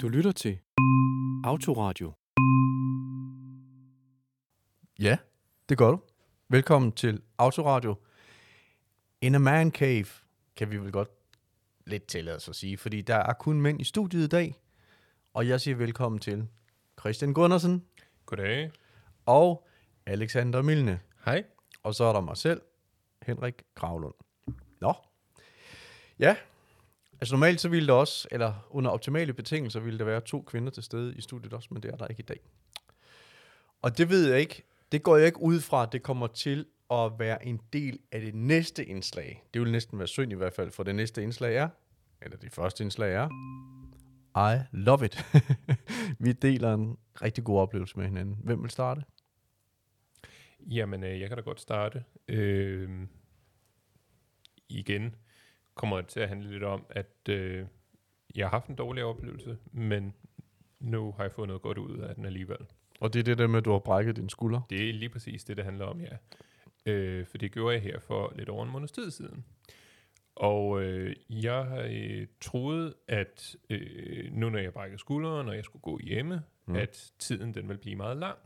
Du lytter til Autoradio. Ja, det gør du. Velkommen til Autoradio. In a man cave, kan vi vel godt lidt tillade os at sige, fordi der er kun mænd i studiet i dag. Og jeg siger velkommen til Christian Gundersen Goddag. og Alexander Milne. Hej. Og så er der mig selv, Henrik Gravlund. Nå. Ja, altså normalt så ville der også, eller under optimale betingelser, ville der være to kvinder til stede i studiet også, men det er der ikke i dag. Og det ved jeg ikke, det går jeg ikke ud fra, at det kommer til at være en del af det næste indslag. Det vil næsten være synd i hvert fald, for det næste indslag er, eller det første indslag er, I love it. Vi deler en rigtig god oplevelse med hinanden. Hvem vil starte? Jamen, øh, jeg kan da godt starte. Øh, igen kommer til at handle lidt om, at øh, jeg har haft en dårlig oplevelse, men nu har jeg fået noget godt ud af den alligevel. Og det er det der med, at du har brækket din skulder. Det er lige præcis det, det handler om, ja. Øh, for det gjorde jeg her for lidt over en måneds tid siden. Og øh, jeg har øh, troet, at øh, nu når jeg brækkede skulderen, og jeg skulle gå hjemme, Mm. at tiden den vil blive meget lang.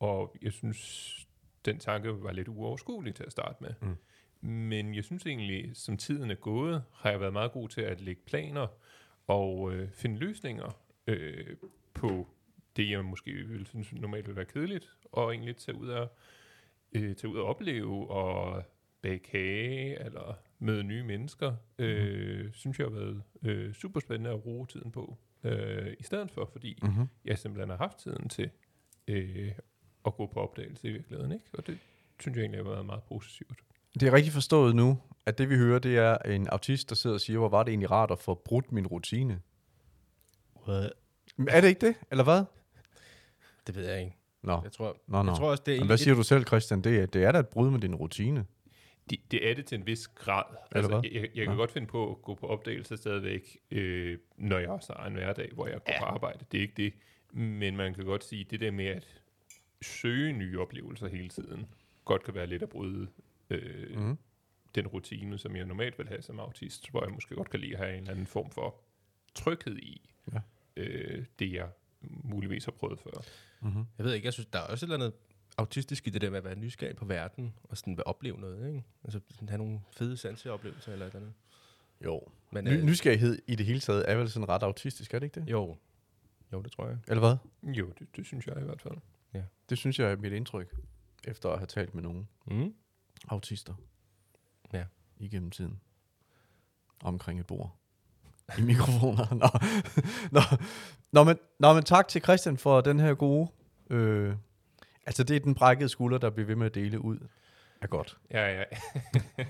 Og jeg synes, den tanke var lidt uoverskuelig til at starte med. Mm. Men jeg synes egentlig, som tiden er gået, har jeg været meget god til at lægge planer og øh, finde løsninger øh, på det, jeg måske ville synes normalt ville være kedeligt, og egentlig tage ud og, øh, tage ud og opleve og bage kage eller møde nye mennesker, øh, synes jeg har været øh, super spændende at bruge tiden på. Øh, I stedet for, fordi Mm-hmm. jeg simpelthen har haft tiden til øh, at gå på opdagelse i virkeligheden. Ikke? Og det synes jeg egentlig har været meget positivt. Det er rigtigt forstået nu, at det vi hører, det er en autist, der sidder og siger, hvor var det egentlig rart at få brudt min rutine. What? Er det ikke det, eller hvad? Det ved jeg ikke. Nå, Jeg tror, nå, nå. jeg tror også, det er Men hvad siger du selv, Christian? Det er, det er da et brud med din rutine. Det, det er det til en vis grad. Altså, jeg, jeg kan Ja. godt finde på at gå på opdagelse stadigvæk, øh, når jeg også har en hverdag, hvor jeg går Ja. på arbejde. Det er ikke det. Men man kan godt sige, det der med at søge nye oplevelser hele tiden, godt kan være lidt at bryde øh, Mm. den rutine, som jeg normalt vil have som autist, hvor jeg måske godt kan lide at have en eller anden form for tryghed i Ja. øh, det, jeg muligvis har prøvet før. Mm-hmm. Jeg ved ikke, jeg synes, der er også et eller andet autistisk i det der med at være nysgerrig på verden, og sådan vil opleve noget, ikke? Altså sådan have nogle fede sanseoplevelser eller et eller andet. Jo. Men, Ny, nysgerrighed i det hele taget er vel sådan ret autistisk, er det ikke det? Jo. Jo, det tror jeg. Eller hvad? Jo, det, det synes jeg i hvert fald. Det synes jeg er mit indtryk, efter at have talt med nogle Mm. Autister. Ja. Igennem tiden. Omkring et bord. I mikrofoner. Nå. Nå. Nå, men, nå, men tak til Christian for den her gode... Øh, altså, det er den brækkede skulder, der bliver ved med at dele ud. Er godt. Ja, ja. den, den,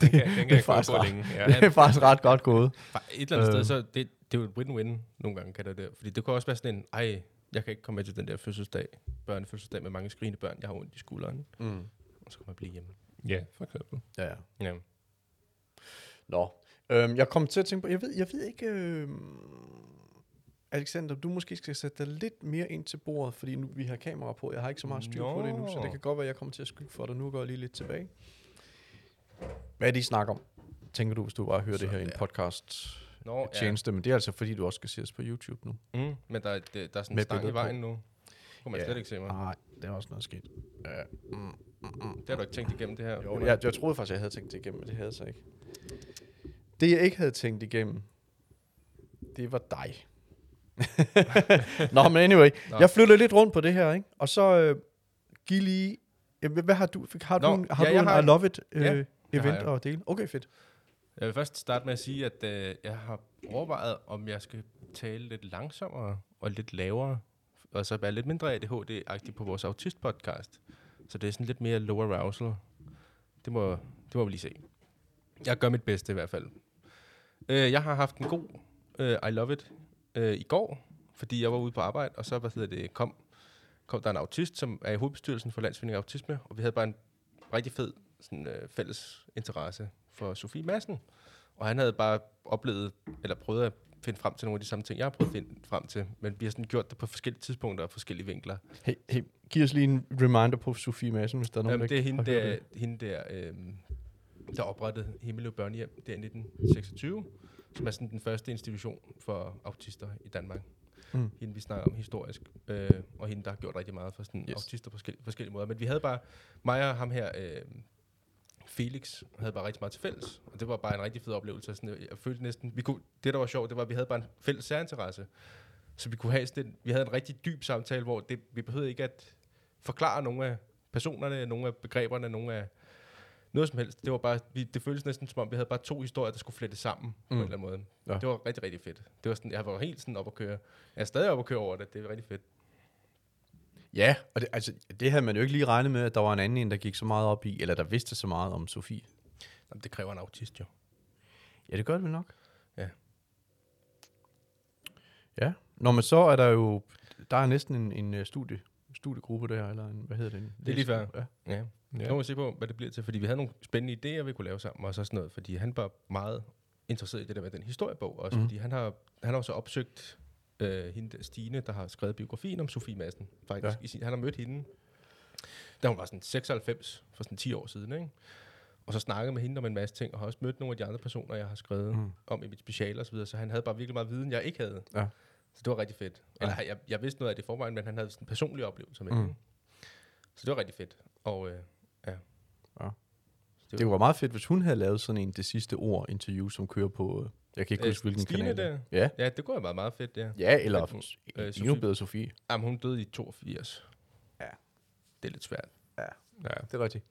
den, kan, den kan det er jeg faktisk ret. længe. Ja. Det er faktisk ret godt gået. Et eller andet Øh. sted, så det, det er jo et win-win nogle gange, kan det der. Fordi det kan også være sådan en, ej, jeg kan ikke komme med til den der fødselsdag, børnefødselsdag med mange skrigende børn, jeg har ondt i skulderen, Mm. Så kan man blive hjemme. ja, for eksempel. Ja, ja. Ja. Nå. Øhm, jeg kom til at tænke på, jeg ved, jeg ved ikke, øhm, Alexander, du måske skal sætte dig lidt mere ind til bordet, fordi nu vi har kamera på. Jeg har ikke så meget styr på det endnu, så Nå. det kan godt være, at jeg kommer til at skygge for dig. Nu går jeg lige lidt tilbage. Hvad er det, I snakker om? Tænker du, hvis du bare hører Så det her i en podcast Nå, tjeneste, men det er altså fordi, du også skal ses på YouTube nu. Ja. Mm, men der, er- det, der er sådan en stang i billeder på. vejen nu. Kunne man Ja. slet ikke se mig. Nej, det er også noget skidt. Ja. Mm, mm, mm. Det har du ikke tænkt igennem det her. Jo, jeg, jeg troede faktisk, jeg havde tænkt det igennem, men det havde jeg så ikke. Det, jeg ikke havde tænkt igennem, det var dig. Nå, men anyway. Nå. Jeg flytter lidt rundt på det her, ikke? Og så øh, giv lige... Hvad har du? Har du, Nå, en, har ja, du en har- I Love It øh, Ja, event jeg. at dele? Okay, fedt. Jeg vil først starte med at sige, at øh, jeg har overvejet, om jeg skal tale lidt langsommere og lidt lavere, og så være lidt mindre ADHD-agtig på vores autist-podcast. Så det er sådan lidt mere low arousal. Det må, det må vi lige se. Jeg gør mit bedste i hvert fald. Øh, jeg har haft en god øh, I Love It øh, i går, fordi jeg var ude på arbejde, og så hvad hedder det, kom, kom der en autist, som er i hovedbestyrelsen for Landsforeningen Autisme, og vi havde bare en rigtig fed sådan, øh, fælles interesse for Sofie Madsen. Og han havde bare oplevet, eller prøvet at finde frem til nogle af de samme ting, jeg har prøvet at finde frem til. Men vi har sådan gjort det på forskellige tidspunkter og forskellige vinkler. Hey, hey, giv os lige en reminder på Sofie Madsen, hvis der er nogen, Jamen, der det er hende der, hende der, øh, der oprettede Himmeløv Børnehjem der i 1926, som er sådan den første institution for autister i Danmark. Mm. Hende, vi snakker om historisk, øh, og hende, der har gjort rigtig meget for sådan yes. autister på forskellige, forskellige måder. Men vi havde bare, mig og ham her, øh, Felix, havde bare rigtig meget til fælles, og det var bare en rigtig fed oplevelse. Sådan, jeg følte næsten, vi kunne, det der var sjovt, det var, at vi havde bare en fælles særinteresse. Så vi kunne have sådan vi havde en rigtig dyb samtale, hvor det, vi behøvede ikke at forklare nogle af personerne, nogle af begreberne, nogle af noget som helst. Det var bare, vi, det føltes næsten som om, vi havde bare to historier, der skulle flette sammen mm. på Mm. en eller anden måde. Ja. Det var rigtig, rigtig fedt. Det var sådan, jeg var helt sådan op at køre. Jeg er stadig op at køre over det. Det er rigtig fedt. Ja, og det, altså, det havde man jo ikke lige regnet med, at der var en anden en, der gik så meget op i, eller der vidste så meget om Sofie. Jamen, det kræver en autist jo. Ja, det gør det vel nok. Ja. Ja, Nå, men så er der jo, der er næsten en, en øh, studie, studiegruppe der, eller en, hvad hedder det? En, Det er lige før. Ja. Ja. Ja. Nu må vi se på, hvad det bliver til, fordi vi havde nogle spændende idéer, vi kunne lave sammen, og så sådan noget, fordi han var meget interesseret i det der med den historiebog også, mm. fordi han har, han har jo så opsøgt øh, hende Stine, der har skrevet biografien om Sofie Madsen, faktisk. Ja. I sin, han har mødt hende, da hun var sådan 96, for sådan 10 år siden, ikke? Og så snakket med hende om en masse ting, og har også mødt nogle af de andre personer, jeg har skrevet Mm. om i mit speciale og så videre, så han havde bare virkelig meget viden, jeg ikke havde. Ja. Så det var rigtig fedt. Ja. Eller jeg, jeg vidste noget af det forvejen, men han havde sådan en personlig oplevelse med Mm. det. Så det var rigtig fedt. Og øh, ja. Ja. Så Det var meget fedt, hvis hun havde lavet sådan en det sidste ord interview, som kører på, øh, jeg kan ikke Øh, huske, hvilken Stine kanal. det er. der? Ja, Ja, det kunne have været meget fedt, ja. ja eller Men, øh, endnu Sofie- bedre Sofie. Jamen, hun døde i 82. Ja. Det er lidt svært. Ja. Det er rigtigt.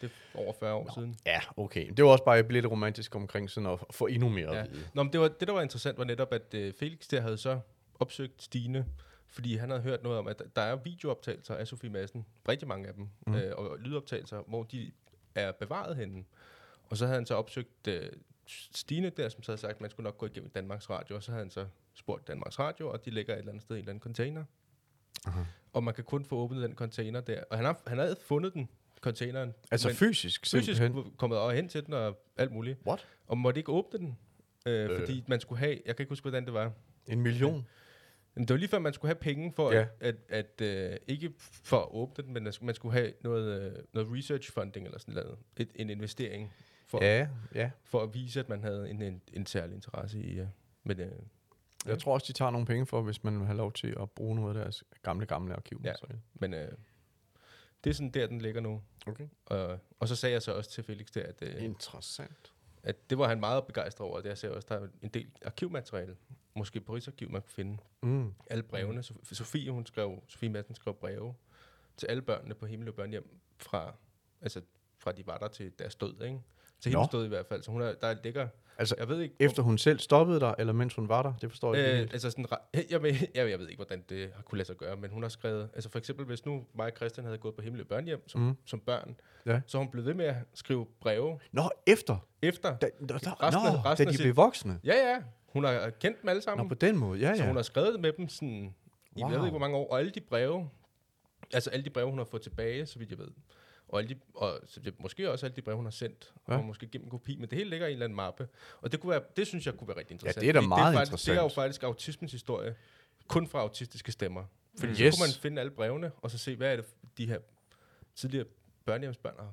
Det er over 40 år Nå. siden. Ja, okay. Det var også bare, jeg blev lidt romantisk omkring sådan at få endnu mere Ja. at vide. Nå, men det, var, det, der var interessant, var netop, at øh, Felix der havde så opsøgt Stine, fordi han havde hørt noget om, at der er videooptagelser af Sofie Madsen, rigtig mange af dem, mm. øh, og lydoptagelser, hvor de er bevaret henne. Og så havde han så opsøgt øh, Stine der, som så havde sagt, at man skulle nok gå igennem Danmarks Radio, og så havde han så spurgt Danmarks Radio, og de ligger et eller andet sted i en eller anden container. Aha. Og man kan kun få åbnet den container der. Og han har, han havde fundet den, containeren. Altså men fysisk, fysisk simpelthen. kommet over hen til den og alt muligt. What? Og måtte ikke åbne den, øh, Øh. fordi man skulle have, jeg kan ikke huske, hvordan det var. En million? Men det var lige før, man skulle have penge for, Ja. ja. at, at, at øh, ikke for at åbne den, men at man skulle have noget, øh, noget research funding eller sådan noget. Et, en investering for, ja. Ja, ja. for at vise, at man havde en, en, en særlig interesse i. Øh, men, øh, Jeg tror også, de tager nogle penge for, hvis man vil have lov til at bruge noget af deres gamle, gamle arkiv. Ja. men øh, det er sådan der, den ligger nu. Okay. Og, og så sagde jeg så også til Felix der, at, øh, Interessant. at det var han meget begejstret over. Det jeg sagde også, der er en del arkivmateriale, måske på Rigsarkiv, man kunne finde. Mm. alle brevene. Sof- Sofie, hun skrev, Sofie Madsen skrev breve til alle børnene på Himmel og Børnehjem fra, altså fra de var der til deres død, ikke? Til Nå. hendes død i hvert fald. Så hun er, der ligger, Altså, jeg ved ikke... efter hun selv stoppede der, eller mens hun var der, det forstår jeg ikke Øh, helt. altså sådan, jeg, ved, jeg, jeg ved ikke, hvordan det har kunne lade sig gøre, men hun har skrevet, altså for eksempel, hvis nu mig og Christian havde gået på Himmel og Børnehjem som, Mm. som børn, Ja. så hun blevet ved med at skrive breve Nå, efter? efter. Da, da, da, Resten nå, resten da de blev voksne? Ja, ja, hun har kendt dem alle Nå, sammen. på den måde, ja, Så ja. hun har skrevet med dem sådan, i Wow. jeg ved ikke hvor mange år, og alle de breve, altså alle de breve, hun har fået tilbage, så vidt jeg ved, og, alle de, og så det, måske også alle de breve, hun har sendt, Ja. ja. og måske gennem kopi, men det hele ligger i en eller anden mappe. Og det, kunne være, det synes jeg kunne være rigtig interessant. det er da meget det er faktisk, Det er jo interessant. faktisk autismens historie, kun fra autistiske stemmer. Fordi Mm. så Yes. kunne man finde alle brevene, og så se, hvad er det, de her tidligere børnehjemsbørn har,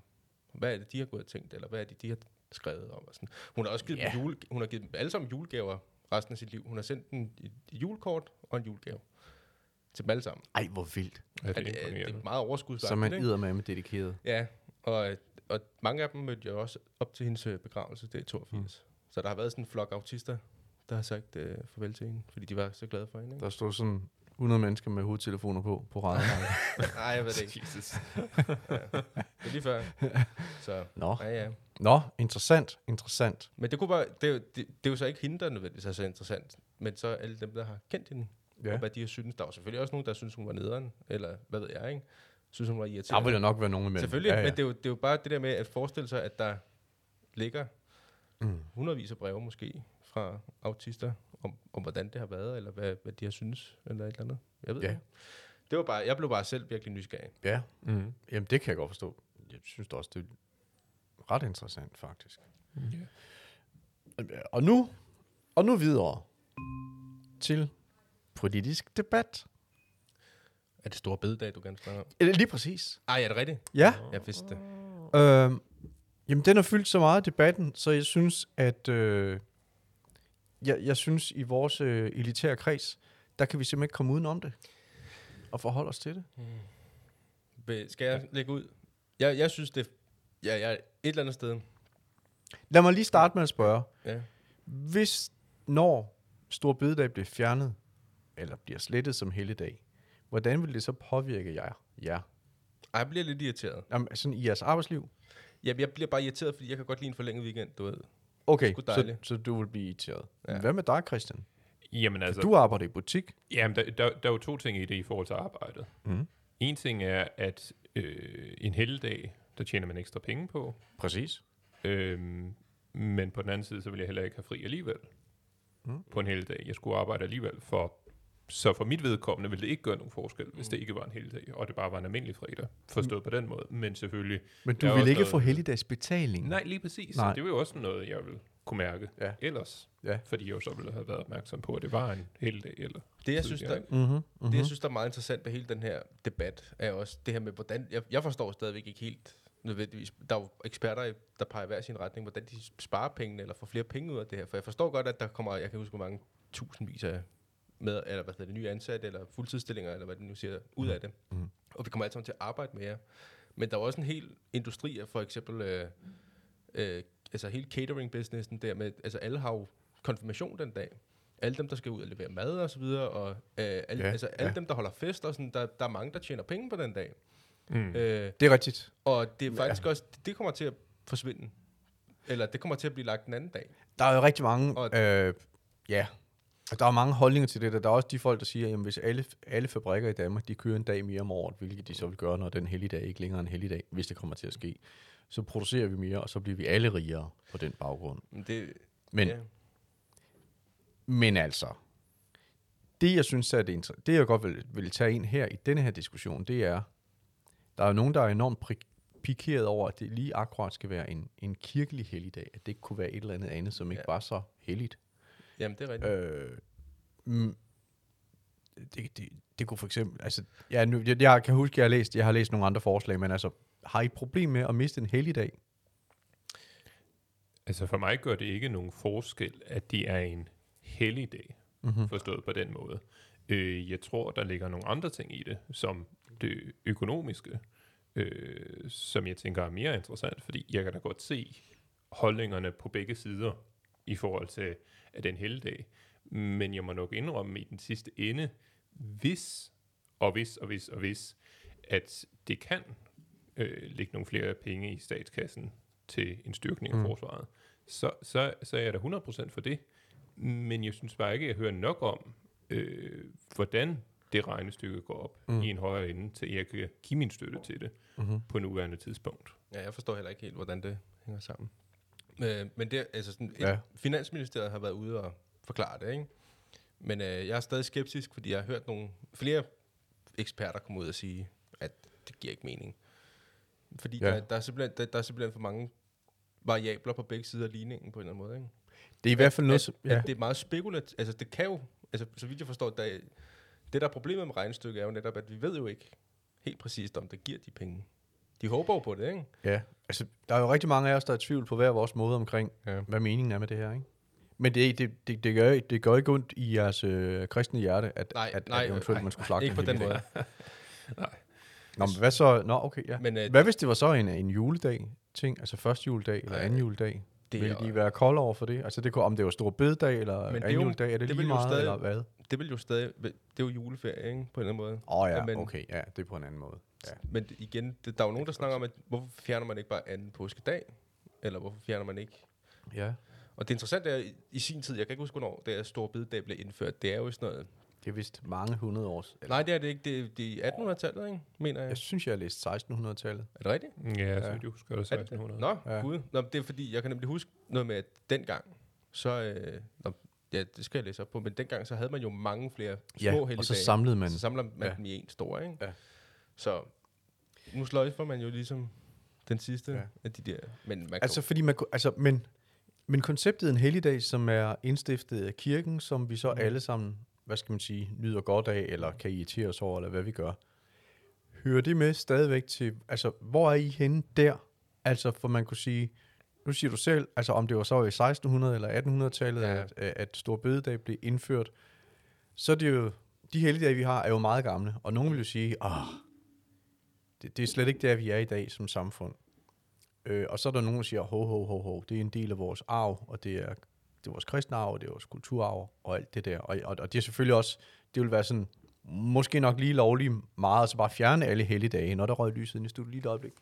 hvad er det, de har gået og tænkt, eller hvad er det, de har skrevet om. Og sådan. Hun har også givet, Ja. dem jule, hun har givet dem alle sammen julegaver resten af sit liv. Hun har sendt et, et julekort og en julegave til dem alle sammen. Ej, hvor vildt. Ja, det er det, er, det er meget overskudsagtigt. Så man ikke? idder med med dedikeret. Ja, og, og mange af dem mødte jeg også op til hendes øh, begravelse, det er i 82. Mm. Så der har været sådan en flok autister, der har sagt øh, farvel til hende, fordi de var så glade for hende. Ikke? Der stod sådan 100 mennesker med hovedtelefoner på, på rædet. Nej, jeg ved det ikke. Jesus. ja. Det er lige før. Så, Nå. ja, ja. Nå, interessant, interessant. Men det, kunne bare, det, er jo- det, det, er jo så ikke hende, der nødvendigvis er så interessant, men så alle dem, der har kendt hende, ja. Ja. og hvad de har synes. Der var selvfølgelig også nogen, der synes, hun var nederen, eller hvad ved jeg, ikke? Synes, hun var Der irriterende. vil jo nok være nogen imellem. Selvfølgelig, ja, ja. men det er, jo, det er jo bare det der med at forestille sig, at der ligger Mm. hundredvis af breve måske fra autister, om, om hvordan det har været, eller hvad, hvad de har synes, eller et eller andet. Jeg ved Ja. ja. Det var bare, jeg blev bare selv virkelig nysgerrig. Ja, Mm. jamen det kan jeg godt forstå. Jeg synes også, det er ret interessant, faktisk. Ja. Og nu, og nu videre til politisk debat. Er det store bededag, du gerne snakke om? Lige præcis. Ej, er det rigtigt? Ja. Jeg vidste det. Øhm, jamen, den har fyldt så meget debatten, så jeg synes, at øh, jeg, jeg synes, i vores øh, elitære kreds, der kan vi simpelthen ikke komme udenom det. Og forholde os til det. Vil- Skal jeg lægge ud? Jeg, jeg synes, det... Ja, jeg er et eller andet sted. Lad mig lige starte med at spørge. Ja. Hvis, når Stor Bededag bliver fjernet, eller bliver slettet som helligdag, hvordan vil det så påvirke jer? Ja. Ej, jeg bliver lidt irriteret. Jamen, sådan i jeres arbejdsliv? Ja, jeg bliver bare irriteret, fordi jeg kan godt lide en forlænget weekend, du ved. Okay, Sgu så, dejligt. så du vil blive irriteret. Ja. Ja. Hvad med dig, Christian? Jamen altså, Du arbejder i butik. jamen, der, der, der er jo to ting i det i forhold til arbejdet. Mm. En ting er, at øh, en helligdag, der tjener man ekstra penge på. Præcis. Øhm, men på den anden side, så vil jeg heller ikke have fri alligevel. Mm. På en helligdag. Jeg skulle arbejde alligevel for... Så for mit vedkommende ville det ikke gøre nogen forskel, hvis det ikke var en helligdag, og det bare var en almindelig fredag. Forstået på den måde. Men selvfølgelig... Men du vil også ikke noget- få helligdagsbetaling? Nej, lige præcis. Nej. Det var jo også noget, jeg vil kunne mærke Ja. ellers. Ja. Fordi jeg jo så ville have været opmærksom på, at det var en helligdag. Eller Det, jeg synes, der, tidligere. Mm-hmm. det, Mm-hmm. jeg synes, der er meget interessant ved hele den her debat, er også det her med, hvordan... Jeg, jeg forstår stadigvæk ikke helt nødvendigvis. Der er jo eksperter, der peger hver sin retning, hvordan de sparer pengene, eller får flere penge ud af det her. For jeg forstår godt, at der kommer, jeg kan huske, hvor mange tusindvis af med, eller hvad hedder det, nye ansatte, eller fuldtidsstillinger, eller hvad det nu siger, ud af det. Mhm. Og vi kommer alle sammen til at arbejde mere. Men der er også en hel industri af for eksempel, øh, øh, altså hele catering-businessen der med, altså alle har jo konfirmation den dag. Alle dem, der skal ud og levere mad og så videre, og øh, alle, Ja, ja, altså alle ja. dem, der holder fest og sådan, der, der er mange, der tjener penge på den dag. Mm. Øh, Det er rigtigt. og det er faktisk også, det kommer til at forsvinde. Eller det kommer til at blive lagt en anden dag. Der er jo rigtig mange, Og- øh, ja, der er mange holdninger til det. Der Der er også de folk, der siger, at hvis alle, alle fabrikker i Danmark, de kører en dag mere om året, hvilket de så vil gøre, når den helligdag ikke længere er en helligdag, hvis det kommer til at ske, så producerer vi mere, og så bliver vi alle rigere på den baggrund. Men det, Men, ja. men altså, det jeg synes er det, det jeg godt vil, vil tage ind her i denne her diskussion, det er, der er jo nogen, der er enormt pikeret over, at det lige akkurat skal være en, en kirkelig helligdag, at det ikke kunne være et eller andet andet, som ikke Ja. var så helligt. Jamen, det er rigtigt. Øh, mm, det, det, det kunne for eksempel, altså, ja, nu, jeg, jeg kan huske, at jeg har læst, jeg har læst nogle andre forslag, men altså, har I et problem med at miste en helligdag? Altså for mig gør det ikke nogen forskel, at det er en helligdag, Mm-hmm. forstået på den måde. Øh, jeg tror, der ligger nogle andre ting i det, som det økonomiske, øh, som jeg tænker er mere interessant, fordi jeg kan da godt se holdningerne på begge sider i forhold til at det er en helligdag. Men jeg må nok indrømme i den sidste ende, hvis og hvis og hvis og hvis, at det kan øh, lægge nogle flere penge i statskassen til en styrkning af Mm. forsvaret, så, så, så er jeg da 100% for det. Men jeg synes bare ikke, at jeg hører nok om, øh, hvordan det regnestykke går op mm. i en højere ende, til jeg kan give min støtte til det Mm-hmm. på nuværende tidspunkt. Ja, jeg forstår heller ikke helt, hvordan det hænger sammen. Øh, men det, altså sådan, Ja. Finansministeriet har været ude og forklare det, ikke? Men øh, jeg er stadig skeptisk, fordi jeg har hørt nogle flere eksperter komme ud og sige, at det giver ikke mening. Fordi Ja. der, der, er simpelthen, der, der er simpelthen for mange variabler på begge sider af ligningen på en eller anden måde, ikke? Det er i hvert fald noget, at, som, ja. at det er meget spekulativt. Altså, det kan jo, altså, så vidt jeg forstår, der, er- det der er problemet med regnestykket er jo netop, at vi ved jo ikke helt præcist, om det giver de penge. De håber jo på det, ikke? ja, altså, der er jo rigtig mange af os, der er i tvivl på hver vores måde omkring, Ja. hvad meningen er med det her, ikke? Men det, det, det, det, gør, det gør ikke ondt i jeres øh, kristne hjerte, at, Nej, at, nej, at eventuelt nej, man skulle nej, slagte ikke på en den måde. Nå, men hvad så? Nå, okay, ja. Men øh, Hvad hvis det var så en, en juledag ting, altså første juledag eller anden juledag? det, Vil de være kolde over for det? Altså det kunne, om det var stor bededag eller Men det anden jo- juledag, er det, det lige meget, stadig- eller hvad? det vil jo stadig, det er jo juleferie, ikke? På en eller anden måde. Åh oh, ja, Ja, men- okay, ja, det er på en anden måde. Ja. Men igen, det, der er jo nogen, der snakker om, at hvorfor fjerner man ikke bare anden påskedag? Eller hvorfor fjerner man ikke? ja, Og det interessante er, i, i sin tid, jeg kan ikke huske, hvornår det er store bededag blev indført. Det er jo sådan noget... det er vist mange hundrede år. Eller, Nej, det er det ikke. Det, er- det er 1800-tallet, ikke? Mener jeg. Jeg synes, jeg har læst 1600-tallet. Er det rigtigt? Ja, så du husker det Er det- 1600. Nå, Ja. ja. gud. Nå, det er fordi, jeg kan nemlig huske noget med, at dengang, så... Øh, nå, ja, det skal jeg læse op på, men dengang, så havde man jo mange flere små Ja, helligdage. og så samlede man. Så samler man Ja. ja. dem i en stor, ikke? Ja. Så nu sløjfer man jo ligesom den sidste Ja. af de der... Men man Altså, fordi man, altså, men, men konceptet en helligdag, som er indstiftet af kirken, som vi så Mm. alle sammen, hvad skal man sige, nyder godt af, eller kan irritere os over, eller hvad vi gør, hører det med stadigvæk til, altså, hvor er I henne der? Altså, for man kunne sige, nu siger du selv, altså om det var så i 1600 eller 1800-tallet, Ja. at, at Stor Bededag blev indført, så er det jo, de helligdage, vi har, er jo meget gamle. Og nogen vil jo sige, åh, det, det er slet ikke der, vi er i dag som samfund. Øh, og så er der nogen, der siger, ho, ho, ho, ho, det er en del af vores arv, og det er, det er vores kristne arv, og det er vores kulturarv, og alt det der. Og, og, og det er selvfølgelig også, det vil være sådan, måske nok lige lovligt meget, altså bare fjerne alle helligdage, når der røg lyset ind i studiet lige et øjeblik.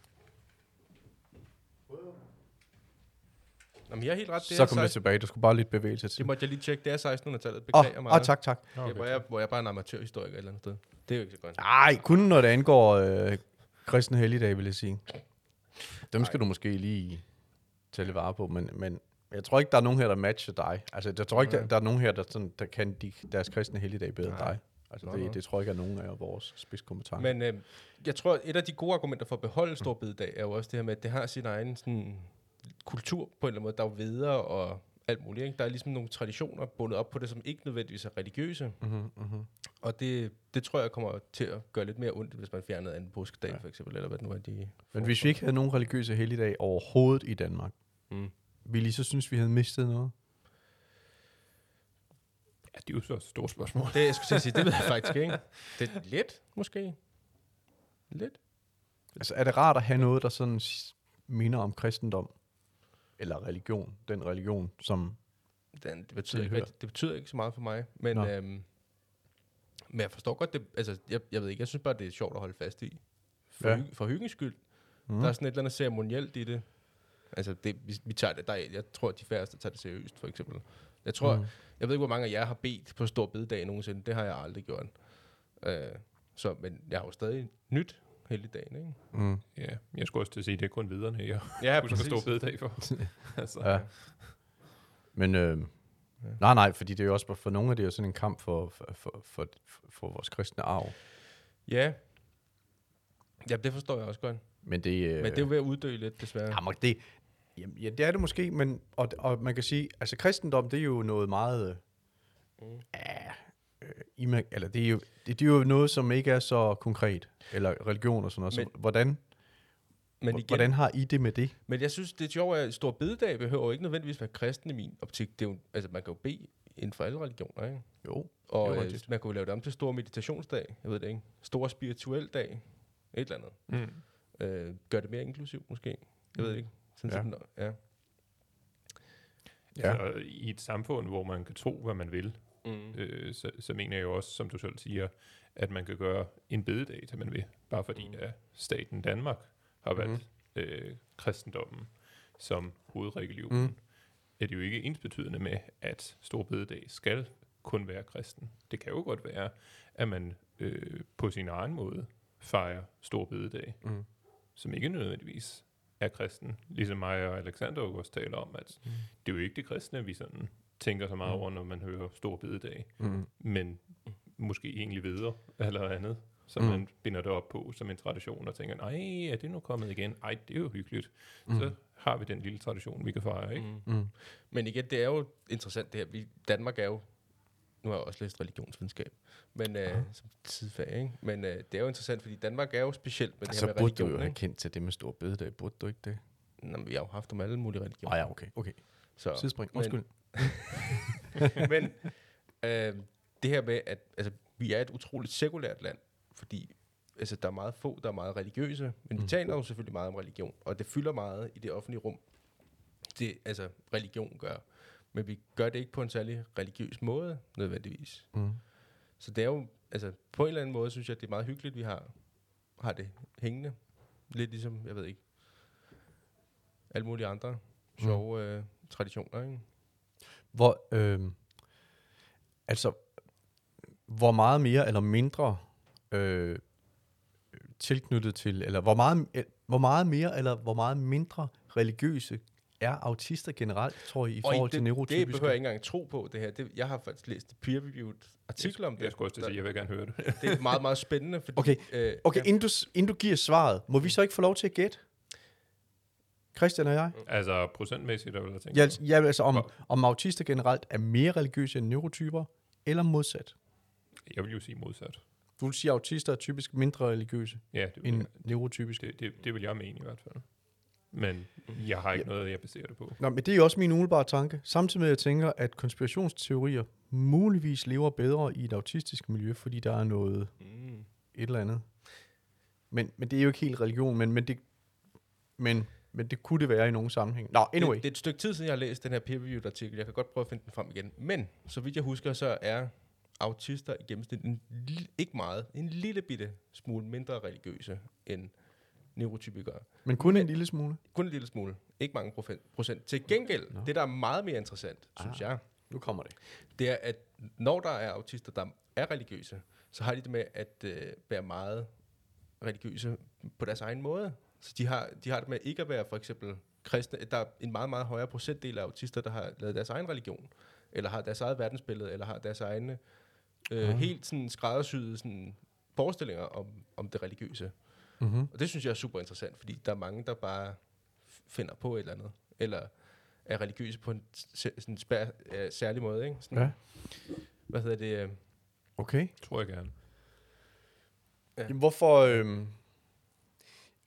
Jamen, jeg er helt ret. Det Så kom det 16 tilbage, du skulle bare lidt bevægelse til. Det måtte jeg lige tjekke. Det er 1600-tallet. Åh, Beklager oh, meget. oh, tak, tak. Nå, okay. hvor, jeg, hvor jeg bare er en amatørhistoriker et eller andet sted. Det er jo ikke så godt. Nej, kun når det angår øh, kristne helligdage, vil jeg sige. Dem skal du måske lige tage lidt vare på, men, men jeg tror ikke, der er nogen her, der matcher dig. Altså, jeg tror ikke, der, der er nogen her, der, sådan, der kan de, deres kristne helligdage bedre end Nej. dig. Altså, Nå, det, det tror jeg ikke er nogen af vores spidskompetence. Men øh, jeg tror, et af de gode argumenter for at beholde stor bededag, er jo også det her med, at det har sin egen sådan, kultur på en eller anden måde. Der er jo videre og alt muligt. Ikke? Der er ligesom nogle traditioner bundet op på det, som ikke nødvendigvis er religiøse. mm-hmm, mm-hmm. Og det, det tror jeg kommer til at gøre lidt mere ondt, hvis man fjernede en påskedag, ja. For eksempel, eller hvad det nu er, de Men hvis vi ikke havde nogen religiøse helligdage overhovedet i Danmark, Mm. ville I så synes, vi havde mistet noget? Ja, det er jo så et stort spørgsmål. Det, jeg skulle sige, det ved jeg faktisk ikke. Det er lidt, måske. Lidt. Altså, er det rart at have noget, der sådan minder om kristendom? Eller religion? Den religion, som... Den, det, betyder ikke, det betyder ikke så meget for mig. Men, Nå. øhm, men jeg forstår godt det. Altså, jeg, jeg ved ikke, jeg synes bare, det er sjovt at holde fast i. For, Ja. hygge, for hyggens skyld. Mm. Der er sådan et eller andet ceremonielt i det. Altså, det, vi, vi tager det, der, er- jeg tror, at de færreste tager det seriøst, for eksempel. Jeg tror, Mm. jeg ved ikke, hvor mange af jer har bedt på stor bededag nogensinde. Det har jeg aldrig gjort. Øh, så, men jeg har jo stadig nyt helligdagen, ikke? Mm. Ja, jeg skulle også til at sige, at det er kun videre, jeg Ja, husker stå bededag for. altså, Ja. Men øh, nej, nej, fordi det er jo også for nogle af det er jo sådan en kamp for, for, for, for, for vores kristne arv. Ja. Ja, det forstår jeg også godt. Men det, øh, Men det er jo ved at uddø lidt, desværre. jamen, det, jamen, ja, det er det måske, men og, og man kan sige, altså kristendom, det er jo noget meget, øh, Mm. ja, øh, eller det er, jo, det, det er jo noget, som ikke er så konkret, eller religion og sådan noget. Men- så, hvordan, Men igen, hvordan har I det med det? Men jeg synes, det er sjovt, at stor bededag behøver jo ikke nødvendigvis være kristen i min optik. Det er jo, altså, man kan jo bede inden for alle religioner, ikke? Jo, Og Det er øh, man kunne jo lave det om til stor meditationsdag, jeg ved det ikke. Stor spirituel dag, et eller andet. mm. Øh, gør det mere inklusivt måske, jeg ved det ikke. Sådan Ja. ja. Sådan, ja. Ja. Altså, I et samfund, hvor man kan tro, hvad man vil, Mm. øh, så, så mener jeg jo også, som du selv siger, at man kan gøre en bededag, til man vil. Bare fordi Mm. at staten Danmark har valgt Mhm. øh, kristendommen som hovedregeligion, Mm. mm. er det jo ikke ensbetydende med, at stor bededag skal kun være kristen. Det kan jo godt være, at man øh, på sin egen måde fejrer stor bededag, Mm. som ikke nødvendigvis er kristen. Ligesom mig og Alexander også taler om, at Mm. det er jo ikke det kristne, vi sådan tænker så meget Mm. over, når man hører stor bededag Mm. men måske egentlig videre eller andet, så Mm. man binder det op på som en tradition og tænker, nej, er det nu kommet igen? Ej, det er jo hyggeligt. Mm. Så har vi den lille tradition, vi kan fejre, ikke? Mm. Mm. Men igen, det er jo interessant det her. Vi, Danmark er jo, nu har jeg også læst religionsvidenskab, men øh, som sidefag, ikke? Men øh, det er jo interessant, fordi Danmark er jo specielt med det Så her med burde du jo religion, have kendt til det med stor bededag, burde du ikke det? Nå, men vi har jo haft om alle mulige religioner. Ah, ja, okay, okay. Så, Sidespring, men- undskyld. Men øh, det her med, at altså, vi er et utroligt sekulært land, fordi altså, der er meget få, der er meget religiøse, men mm. vi Mm. taler jo selvfølgelig meget om religion, og det fylder meget i det offentlige rum. Det, altså, religion gør. Men vi gør det ikke på en særlig religiøs måde, nødvendigvis. Mm. Så det er jo, altså, på en eller anden måde, synes jeg, det er meget hyggeligt, vi har, har det hængende. Lidt ligesom, jeg ved ikke, alle mulige andre sjove øh, traditioner, ikke? Hvor, øh, altså, hvor meget mere eller mindre øh, tilknyttet til, eller hvor meget, hvor meget mere eller hvor meget mindre religiøse er autister generelt, tror I, i forhold til det, det neurotypiske? behøver jeg ikke engang tro på, det her. Det, jeg har faktisk læst peer-reviewed artikler om det. Jeg skulle også til at sige, jeg vil gerne høre det. Det er meget, meget spændende, fordi... Okay, øh, Okay, ja, inden du, inden du giver svaret, må vi så ikke få lov til at gætte? Christian og jeg? altså procentmæssigt, der vil jeg tænke. Ja, altså- ja, altså om, om autister generelt er mere religiøse end neurotyper, eller modsat? Jeg vil jo sige modsat. Du vil sige, at autister er typisk mindre religiøse Ja, det end jeg, neurotypiske. det, det, det vil jeg mene i hvert fald. Men jeg har ikke noget, jeg baserer det på. Nå, men det er også min umiddelbare tanke. Samtidig med, at jeg tænker, at konspirationsteorier muligvis lever bedre i et autistisk miljø, fordi der er noget Mm. et eller andet. Men, men det er jo ikke helt religion, men, men, det, men, men det kunne det være i nogen sammenhæng. Nå, anyway. Det, det er et stykke tid siden, jeg har læst den her peer-reviewed artikel. Jeg kan godt prøve at finde den frem igen. Men, så vidt jeg husker, så er autister i gennemsnit en, ikke meget, en lille bitte smule mindre religiøse end neurotypikere. Men kun en lille smule. Kun en lille smule. Ikke mange procent. Til gengæld, Nå. det der er meget mere interessant, synes Ah. jeg, Nu kommer det. det er, at når der er autister, der er religiøse, så har de det med at øh, være meget religiøse på deres egen måde. Så de har, de har det med ikke at være for eksempel kristne. Der er en meget, meget højere procentdel af autister, der har lavet deres egen religion, eller har deres eget verdensbillede, eller har deres egne øh, Ah. helt sådan skræddersyede sådan, forestillinger om, om det religiøse. Mm-hmm. Og det synes jeg er super interessant, fordi der er mange, der bare finder på et eller andet, eller er religiøse på en sådan spær, øh, særlig måde. Ikke? Sådan, Ja. Hvad hedder det? øh, Okay. Tror jeg gerne. Jamen, hvorfor... Øhm,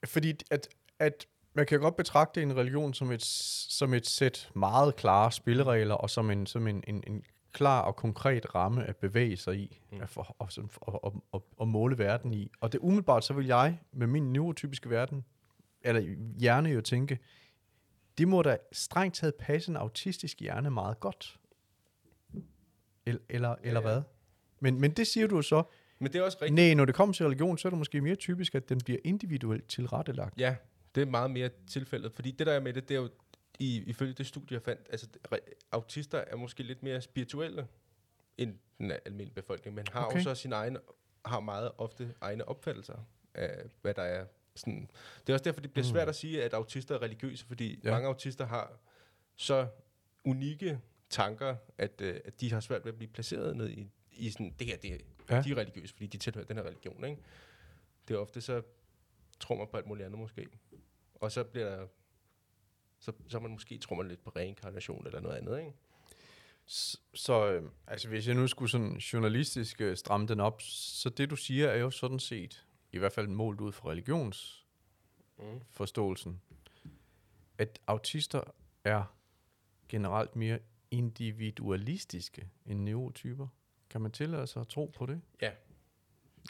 fordi at, at man kan godt betragte en religion som et, som et sæt meget klare spilleregler, og som en, som en, en, en klar og konkret ramme at bevæge sig i, Mm. at for, og, og, og, og, og måle verden i. Og det umiddelbart, så vil jeg med min neurotypiske verden, eller hjerne jo tænke, det må da strengt taget passe en autistisk hjerne meget godt. Eller, eller, eller Ja. hvad? Men, men det siger du så, Men det er også rigtigt. Nej, når det kommer til religion, så er det måske mere typisk, at den bliver individuelt tilrettelagt. Ja, det er meget mere tilfældet. Fordi det der er med det, det er jo, i, ifølge det studie, jeg fandt, altså autister er måske lidt mere spirituelle end den almindelige befolkning, men har okay. Også sin egen, har meget ofte egne opfattelser af, hvad der er sådan. Det er også derfor, det bliver Mm. svært at sige, at autister er religiøse, fordi ja. Mange autister har så unikke tanker, at, øh, at de har svært ved at blive placeret ned i, i sådan, det her, det. Ja. de er religiøse, fordi de tilhører den her religion, ikke? Det er ofte så tror man på alt muligt andet måske. Og så bliver der, så, så man måske tror man lidt på reinkarnation eller noget andet, ikke? S- Så øh, altså, hvis jeg nu skulle sådan journalistisk øh, stramme den op, så det du siger er jo sådan set, i hvert fald målt ud fra religionsforståelsen, Mm. at autister er generelt mere individualistiske end neurotyper. Kan man tillade sig at tro på det? Ja,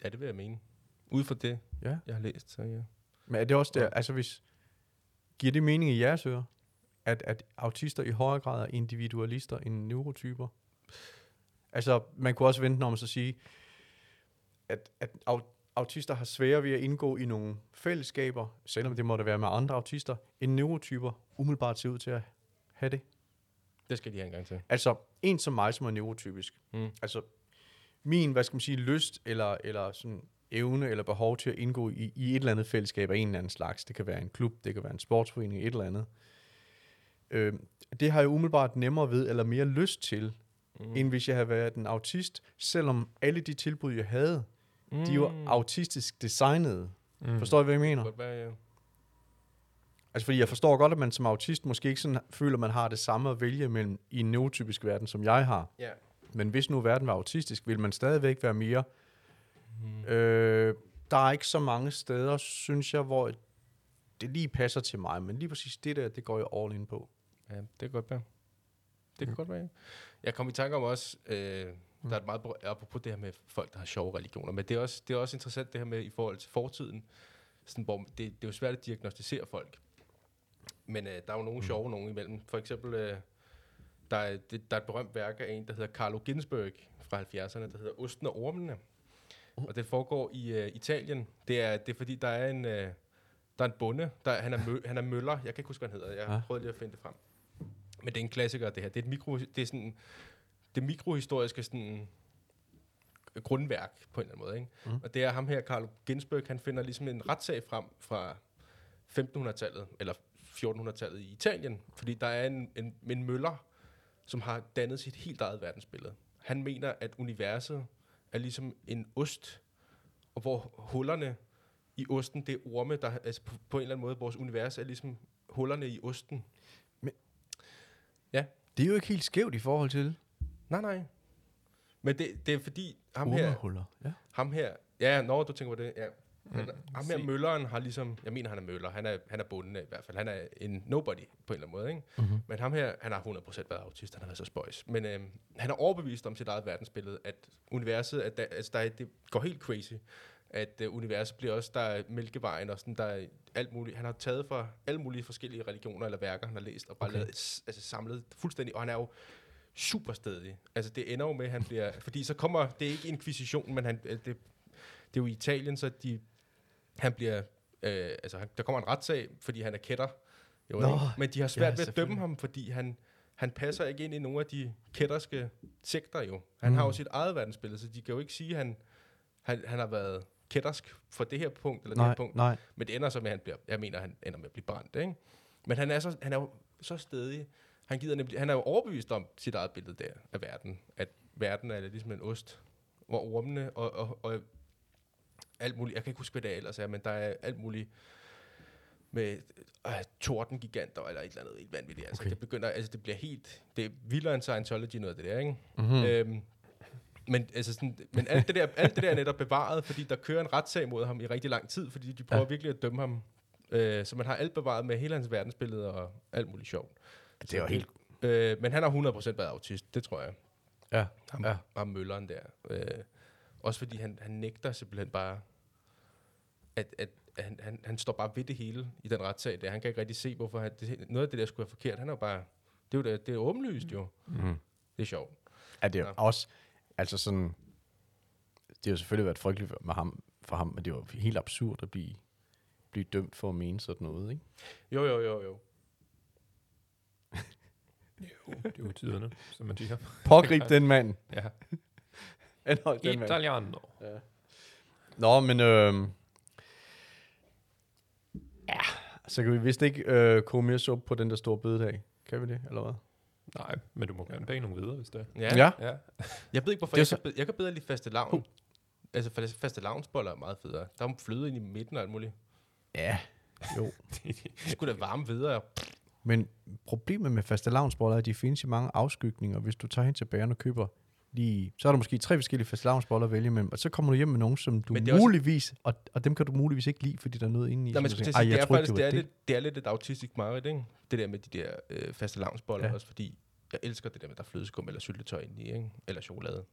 det vil jeg mene. Ud fra det, Ja. jeg har læst, så ja. Men er det også der, Ja. altså hvis, giver det mening i jeres ører, at, at autister i højere grad er individualister end neurotyper? Altså, man kunne også vente om at så sige, at, at au- autister har sværere ved at indgå i nogle fællesskaber, selvom det måtte være med andre autister, end neurotyper umiddelbart ser ud til at have det. Det skal de have en gang til. Altså, en som mig, som er neurotypisk. Mm. Altså, min, hvad skal man sige, lyst eller, eller sådan evne eller behov til at indgå i, i et eller andet fællesskab af en eller anden slags. Det kan være en klub, det kan være en sportsforening, et eller andet. Øh, det har jeg umiddelbart nemmere ved, eller mere lyst til, mm. end hvis jeg havde været en autist, selvom alle de tilbud, jeg havde, mm. de var autistisk designede. Mm. Forstår I, hvad jeg mener? Godt være, ja. Altså, fordi jeg forstår godt, at man som autist måske ikke sådan føler, at man har det samme at vælge mellem i en neurotypisk verden, som jeg har. ja. Men hvis nu verden var autistisk, vil man stadigvæk være mere. Mm. Øh, der er ikke så mange steder, synes jeg, hvor det lige passer til mig. Men lige præcis det der, det går jeg all in på. Ja, det kan godt være. Det kan Mm. godt være. Jeg kom i tanke om også, øh, der er et meget br- apropos det her med folk, der har sjove religioner, men det er også, det er også interessant det her med i forhold til fortiden, sådan, hvor det, det er jo svært at diagnostisere folk. Men øh, der er jo nogle Mm. sjove nogen imellem. For eksempel, øh, der, er, det, der er et berømt værk af en, der hedder Carlo Ginzburg fra 70'erne, der hedder Osten og Ormene. Og det foregår i øh, Italien. Det er, det er fordi, der er en, øh, der er en bonde, der, han, er mø, han er møller, jeg kan ikke huske, hvad han hedder, jeg Ja. prøvet lige at finde det frem. Men det er en klassiker, det her. Det er et mikro, det er sådan, det mikrohistoriske sådan, grundværk på en eller anden måde. Ikke? Mm. Og det er ham her, Carlo Ginsberg, han finder ligesom en retssag frem fra 1500-tallet, eller 1400-tallet i Italien, fordi der er en, en, en møller, som har dannet sit helt eget verdensbillede. Han mener, at universet er ligesom en ost, og hvor hullerne i osten, det er orme, der, altså på, på en eller anden måde, vores univers er ligesom hullerne i osten. Det er jo ikke helt skævt i forhold til Nej, nej. Men det, det er fordi, ham her, ormehuller. Ja. ham her, ja, når du tænker på det, ja. Han, ham her mølleren har ligesom, jeg mener han er møller, han er, han er bunden i hvert fald, han er en nobody på en eller anden måde, ikke? Mm-hmm. Men ham her, han har 100% været autist, han har været så spøjs. Men øh, han er overbevist om sit eget verdensbillede, at universet, at der, altså der, er- det går helt crazy, at øh, universet bliver også, der er Mælkevejen og sådan, der er alt muligt, han har taget fra alle mulige forskellige religioner eller værker, han har læst, og bare okay. lavet, altså samlet fuldstændig, og han er jo super stedig. Altså det ender jo med, at han bliver, fordi så kommer, det er ikke inkvisition, men han, øh, det, det er jo i Italien, så de, han bliver, øh, altså han, der kommer en retssag, fordi han er kætter. Jo, Nå? Men de har svært ja, ved at dømme ham, fordi han, han passer ikke ind i nogle af de kætterske sekter jo. Han mm. har jo sit eget verdensbillede, så de kan jo ikke sige, at han, han, han har været kættersk for det her punkt, eller det Nej, her punkt. nej. Men det ender så med, at han bliver, jeg mener, han ender med at blive brændt, ikke? Men han er, så, han er jo så stedig. Han, gider nemlig, han er jo overbevist om sit eget billede der af verden. At verden er ligesom en ost, hvor ormene og, og, og alt muligt, jeg kan ikke huske, hvad det er ellers er, men der er alt muligt med øh, tordengiganter eller et eller andet helt vanvittigt. Altså, Okay. det begynder, altså det bliver helt, det er vildere end Scientology noget af det der, ikke? Mm-hmm. Øhm, men, altså sådan, men alt, det der, alt det der er netop bevaret, fordi der kører en retssag mod ham i rigtig lang tid, fordi de prøver Ja. virkelig at dømme ham. Øh, så man har alt bevaret med hele hans verdensbillede og alt muligt sjovt. Det er jo helt... Øh, men han har 100% været autist, det tror jeg. Ja, Ham, ja. ja. ham mølleren der. Øh, også fordi han, han nægter simpelthen bare, at, at, at han, han, han står bare ved det hele i den retssag der. Han kan ikke rigtig se, hvorfor han, det, noget af det der skulle være forkert. Han er jo bare, det er jo det, det er åbenlyst jo. Mm. Det er sjovt. Ja, det er jo Ja. også... Altså sådan... Det har jo selvfølgelig været frygteligt med ham, for ham, men det var helt absurd at blive, blive dømt for at mene sådan noget, ikke? Jo, jo, jo, jo. Det er jo tiderne, som man siger. Pågrib den mand. Ja. Anhold den mand. Italiano. Nå, men... Øh, ja, så kan vi vist ikke øh, koge mere suppe på den der store bødedag. Kan vi det, eller hvad? Nej, men du må gerne bage nogle videre, hvis det er. Ja. ja. Ja. Jeg ved ikke, hvorfor Det jeg, så- kan, bedre, jeg kan bedre lide faste lavn. Altså, faste lavnsboller er meget federe. Der er fløde ind i midten og alt muligt. Ja, jo. Det skulle da varme videre. Men problemet med fastelavnsboller er, at de findes i mange afskygninger. Hvis du tager hen til bageren og køber lige... Så er der måske tre forskellige fastelavnsboller at vælge imellem, og så kommer du hjem med nogen, som du også- muligvis... Og, og dem kan du muligvis ikke lide, fordi der er noget inde i. Nej, men sige, "Ej, det er faktisk det er, lidt, det er lidt et autistisk mareridt, ikke? Det der med de der øh, faste lavnsboller Ja. også, fordi jeg elsker det der med, der er flødeskum eller syltetøj ind i, ikke? Eller chokolade.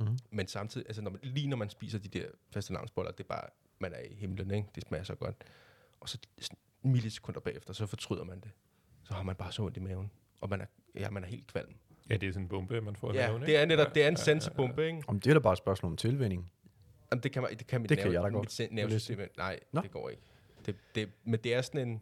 Mhm. Men samtidig, altså når man, lige når man spiser de der faste lavnsboller, det er bare, man er i himlen, ikke? Det smager så godt. Og så millisekunder bagefter, så fortryder man det. Så har man bare så ondt i maven. Og man er, ja, man er helt kvalm. Ja, det er sådan en bombe, man får i Ja, maven, ikke? det er netop, det er en Ja, ja, sansebombe, ikke? Om det er da bare et spørgsmål om tilvænning. Jamen, det kan, man, det kan mit Det kan nerve- jeg da godt. Mit Det nervesystem. Nej, Nå. det går ikke. Det, det, men det er sådan en...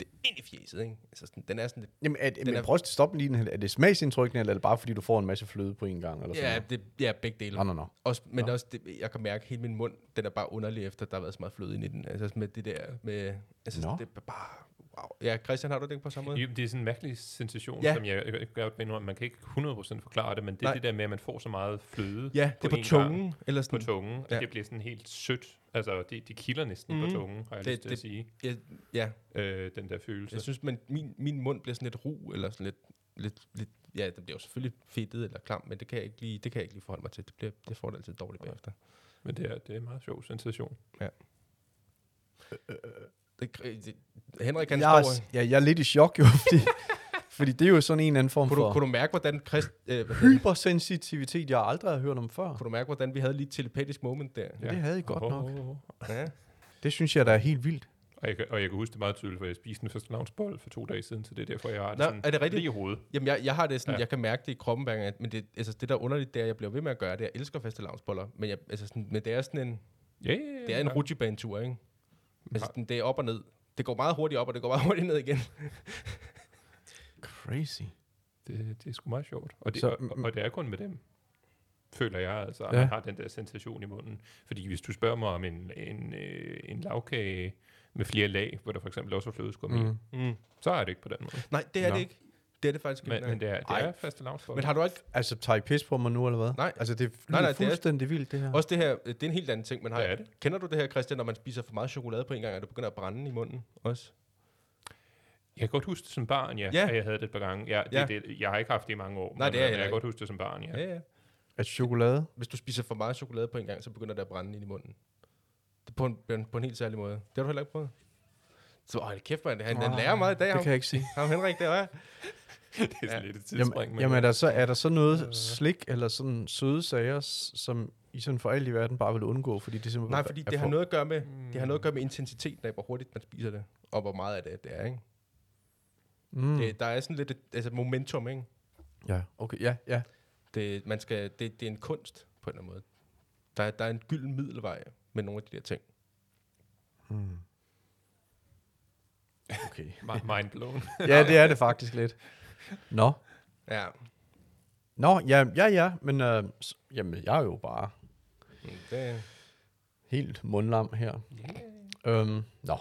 Det er ind i fjeset, ikke? Altså, sådan, den er sådan lidt... Jamen, er, Den men er- prøv at stoppe lige den. Er det smagsindtrykkende, eller er det bare fordi, du får en masse fløde på en gang? Eller sådan Ja, noget? det, ja, begge dele. Nå, nå, nå. Også, men Nå. også, det, jeg kan mærke, at hele min mund, den er bare underlig efter, at der har været så meget fløde ind i den. Altså med det der, med, altså Nå. det er bare, wow. Ja, Christian, har du det på samme måde? Jo, det er sådan en mærkelig sensation, Ja. som jeg, jeg, jeg godt mener, man kan ikke 100% forklare det, men det er Nej. det der med, at man får så meget fløde Ja, det er på tungen, gang eller på sådan. tungen, at Ja. det bliver sådan helt sødt. Altså, det, det kilder næsten Mhm. på tungen, har jeg Det- lyst til det- at sige, Ja, ja, øh, den der følelse. jeg synes, men min, min mund bliver sådan lidt ru, eller sådan lidt, lidt, lidt ja, det bliver jo selvfølgelig fedtet eller klam, men det kan jeg ikke lige, det kan jeg ikke lige forholde mig til. Det, bliver, det får det altid dårligt bagefter. Men det er, det er en meget sjov sensation. Det, det, Henrik, han Jeg er, står... ja, jeg er lidt i chok, jo, fordi, fordi det er jo sådan en eller anden form Kunne du, for kunne du mærke, hvordan Christ, øh, hypersensitivitet, jeg aldrig har hørt om før. kunne du mærke, hvordan vi havde lige et telepatisk moment der? Ja. Det havde I godt nok. Oh, Ja. Det synes jeg, der er helt vildt. Og jeg, kan- og jeg kan huske det meget tydeligt, for jeg spiste en første lavnsbold for to dage siden, så det er derfor, jeg har det Nå, sådan er det rigtigt? lige i hovedet. Jamen, jeg, jeg har det sådan, Ja. ja. jeg kan mærke det i kroppen hver gang, at- men det, altså, det der er underligt, det er, at jeg bliver ved med at gøre det. Jeg elsker faste lavnsboller, men, jeg, altså, sådan, men det er sådan en, Ja, ja, ja, det er en ja. rutsjebanetur, ikke? Altså, sådan, det er op og ned. Det går meget hurtigt op, og det går meget hurtigt ned igen. Crazy. Det, det er sgu meget sjovt. Og det, Så, og, og det er kun med dem, føler jeg, altså, at Ja. man har den der sensation i munden. Fordi hvis du spørger mig om en, en, øh, en lavkage med flere lag, hvor der for eksempel også er flødeskum mm. i, Mm. Mm. så er det ikke på den måde. Nej, det er Nå. det ikke. Det er det faktisk Men, ikke. men det er, det Ej. er faste lavnsboller. men har du ikke... Altså, tager I pis på mig nu, eller hvad? Nej. Altså, det er Nej, nej, nej, det er- fuldstændig vildt, det her. Også det her, øh, det er en helt anden ting, man har. Er det? Kender du det her, Christian, når man spiser for meget chokolade på en gang, at du begynder at brænde i munden også? Jeg kan godt huske det som barn, ja, Ja. at jeg havde det et par gange. Ja, det, Ja. Det, jeg har ikke haft det i mange år, Nej, men, det er jeg men jeg kan godt huske det som barn, ja. Ja, ja. At chokolade? Hvis du spiser for meget chokolade på en gang, så begynder det at brænde ind i munden. På en, på en helt særlig måde. Det har du heller ikke prøvet? Så hold kæft, man. Han, han lærer meget i dag, Det ham. kan jeg ikke sige. Ham Henrik, det er det er sådan Ja. lidt et tidsspring. Jamen, men- jamen er, der så, er der så noget slik eller sådan søde sager, som I sådan for alt i verden bare vil undgå, fordi det simpelthen Nej, fordi for- det har noget at gøre med, Mm. det har noget at gøre med intensiteten af, hvor hurtigt man spiser det, og hvor meget af det, det er, ikke? Mm. Det, der er sådan lidt et, altså momentum, ikke? Ja, okay, ja, ja. Det, man skal, det, det er en kunst, på en eller anden måde. Der, er- der er en gylden middelvej med nogle af de der ting. Mm. Okay. Mi- Mind blown. ja, det er det faktisk lidt. Nå. Ja, Nå, ja, ja, ja, men øh, jamen, jeg er jo bare mm, det, helt mundlam her. Øhm, nå.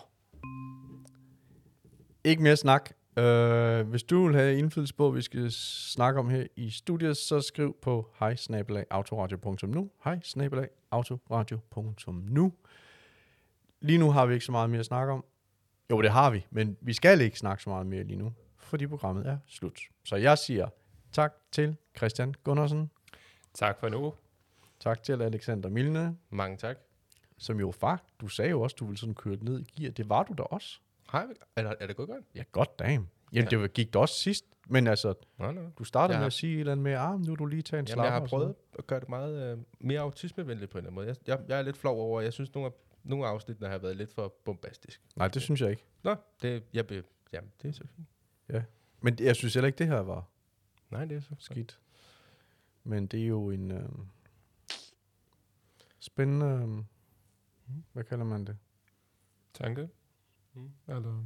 Ikke mere snak. Øh, hvis du vil have indflydelse på, hvad vi skal snakke om her i studiet, så skriv på hej autoradio.nu. Hej autoradio.nu. Lige nu har vi ikke så meget mere at snakke om. Jo, det har vi, men vi skal ikke snakke så meget mere lige nu, fordi programmet er slut. Så jeg siger tak til Christian Gundersen. tak for nu. Tak til Alexander Milne, mange tak. som jo var, du sagde jo også, du ville sådan køre det ned i gear. Det var du da også. Hej, er, der- er det gået godt? Ja, godt damn. Jamen, Ja. ja. det gik da også sidst, men altså, Nej, nej. du startede Jeg med at sige et eller andet med, ah, nu er du lige taget en Jamen, slapper. jeg har og sådan prøvet at gøre det meget øh, mere autismevenligt på en eller anden måde. Jeg, jeg, jeg er lidt flov over, at jeg synes, nogle af, nogle af afsnittene har været lidt for bombastisk. Nej, det synes jeg ikke. Nå, det, jeg be, jamen, det er så fint. Men jeg synes heller ikke, det her var Nej, det er så skidt. Men det er jo en øh, spændende, øh, hvad kalder man det? Tanke. Mm. Eller?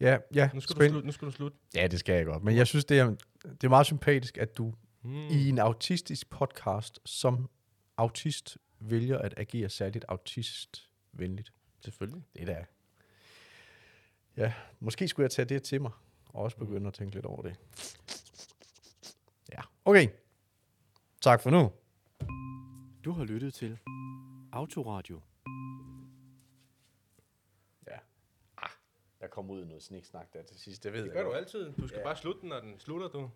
Ja, ja, Nu skal, du spændende. slutte, nu skal du slutte. Ja, det skal jeg godt. Men jeg synes, det er, det er meget sympatisk, at du Mm. i en autistisk podcast som autist vælger at agere særligt autistvenligt. Selvfølgelig. Det er da... Ja, måske skulle jeg tage det til mig, og også begynde at tænke lidt over det. Ja, okay. Tak for nu. Du har lyttet til Autoradio. Ja. Ah, der kom ud noget sniksnak der til sidst, det ved Det gør du altid. Du skal bare slutte den, når den slutter, du.